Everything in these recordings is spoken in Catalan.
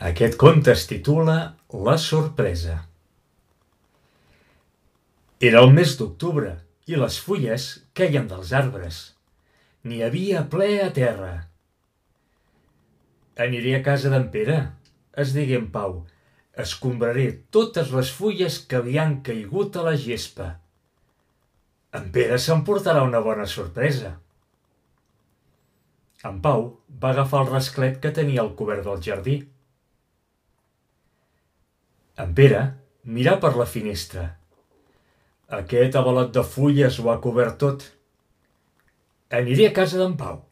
Aquest conte es titula La sorpresa. Era el mes d'octubre i les fulles queien dels arbres. N'hi havia ple a terra. Aniré a casa d'en Pere, es digué en Pau. Escombraré totes les fulles que li han caigut a la gespa. En Pere s'emportarà una bona sorpresa. En Pau va agafar el rasclet que tenia al cobert del jardí. En Pere mirà per la finestra. Aquest avalot de fulles ho ha cobert tot. Aniré a casa d'en Pau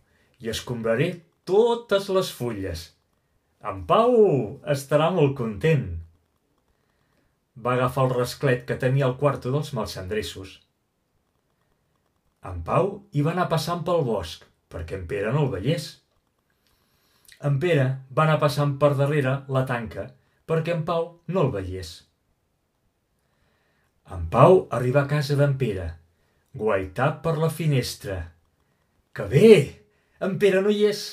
i escombraré totes les fulles. En Pau estarà molt content. Va agafar el rasclet que tenia al quarto dels malsandressos. En Pau hi va anar passant pel bosc, perquè en Pere no el veiés. En Pere va anar passant per darrere la tanca, perquè en Pau no el veiés. En Pau arriba a casa d'en Pere, guaitat per la finestra. Que bé! En Pere no hi és.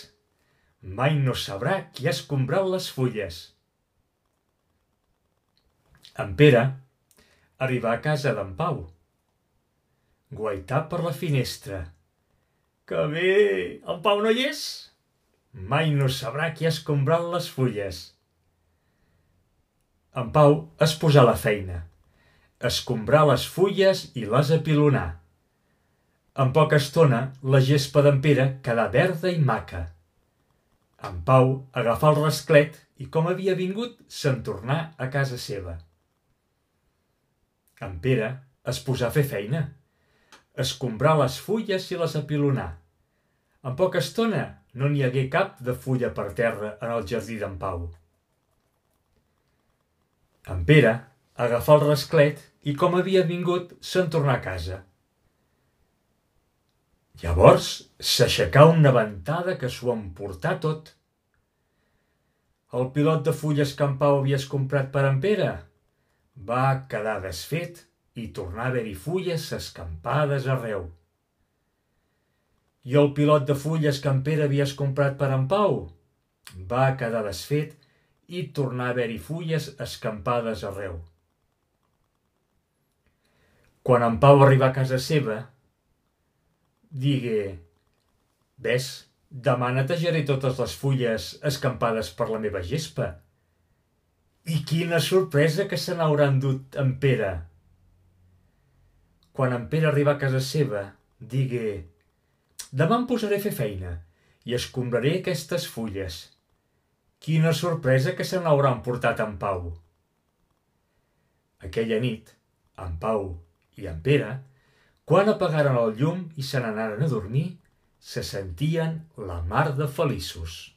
Mai no sabrà qui ha escombrat les fulles. En Pere arriba a casa d'en Pau, guaitat per la finestra. Que bé! En Pau no hi és. Mai no sabrà qui ha escombrat les fulles. En Pau es posà a la feina. Escombrar les fulles i les apilonar. En poca estona, la gespa d'en Pere quedà verda i maca. En Pau agafà el rasclet i, com havia vingut, se'n tornà a casa seva. En Pere es posà a fer feina. Escombrar les fulles i les apilonar. En poca estona no n'hi hagué cap de fulla per terra en el jardí d'en Pau. En Pere agafà el rasclet i, com havia vingut, se'n tornà a casa. Llavors s'aixecà una ventada que s'ho emportà tot. El pilot de fulles que en Pau havies comprat per en Pere va quedar desfet i tornar a haver-hi fulles escampades arreu. I el pilot de fulles que en Pere havies comprat per en Pau va quedar desfet i tornar a haver-hi fulles escampades arreu. Quan en Pau arriba a casa seva, digué, ves, demà netejaré totes les fulles escampades per la meva gespa. I quina sorpresa que se n'haurà endut en Pere. Quan en Pere arriba a casa seva, digué, demà em posaré a fer feina i escombraré aquestes fulles. Quina sorpresa que se n'haurà emportat en Pau. Aquella nit, en Pau i en Pere, quan apagaren el llum i se n'anaren a dormir, se sentien la mar de feliços.